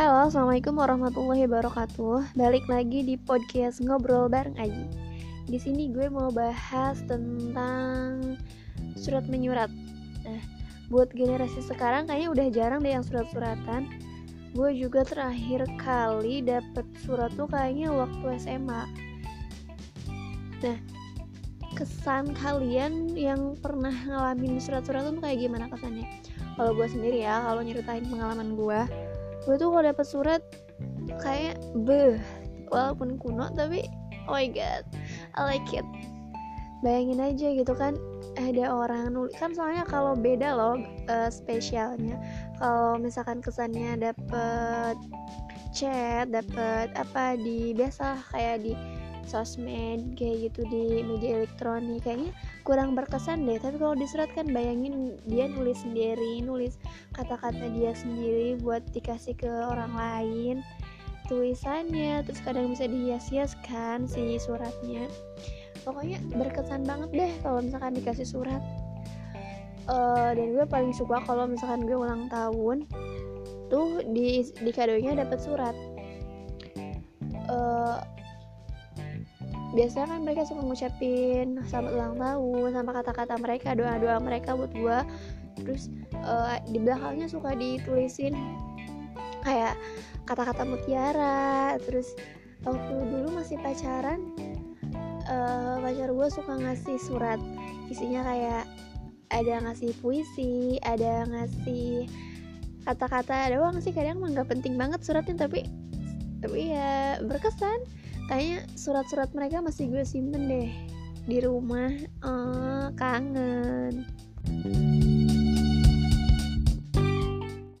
Halo, assalamualaikum warahmatullahi wabarakatuh. Balik lagi di podcast ngobrol bareng Aji. Di sini gue mau bahas tentang surat menyurat. Nah, buat generasi sekarang kayaknya udah jarang deh yang surat-suratan. Gue juga terakhir kali dapet surat tuh kayaknya waktu SMA. Nah, kesan kalian yang pernah ngalamin surat-surat tuh kayak gimana kesannya? Kalau gue sendiri ya, kalau nyeritain pengalaman gue, gue tuh kalau dapet surat kayak beh walaupun kuno tapi oh my god I like it. Bayangin aja gitu kan ada orang nulis kan soalnya kalau beda loh uh, spesialnya. Kalau misalkan kesannya dapet chat dapet apa di biasa kayak di sosmed kayak gitu di media elektronik. Kayaknya kurang berkesan deh. Tapi kalau di surat kan bayangin dia nulis sendiri nulis kata-kata dia sendiri buat dikasih ke orang lain. Tulisannya terus kadang bisa dihias-hiaskan si suratnya. Pokoknya berkesan banget deh kalau misalkan dikasih surat. Uh, dan gue paling suka kalau misalkan gue ulang tahun tuh di di kadonya dapat surat. Uh, biasanya kan mereka suka ngucapin selamat ulang tahun sama kata-kata mereka doa-doa mereka buat gue terus uh, di belakangnya suka ditulisin kayak kata-kata mutiara. Terus waktu dulu masih pacaran uh, pacar gue suka ngasih surat. Isinya kayak ada ngasih puisi ada ngasih kata-kata doang sih. Kadang emang gak penting banget suratnya tapi tapi ya berkesan kayaknya surat-surat mereka masih gue simpen deh di rumah. Oh, kangen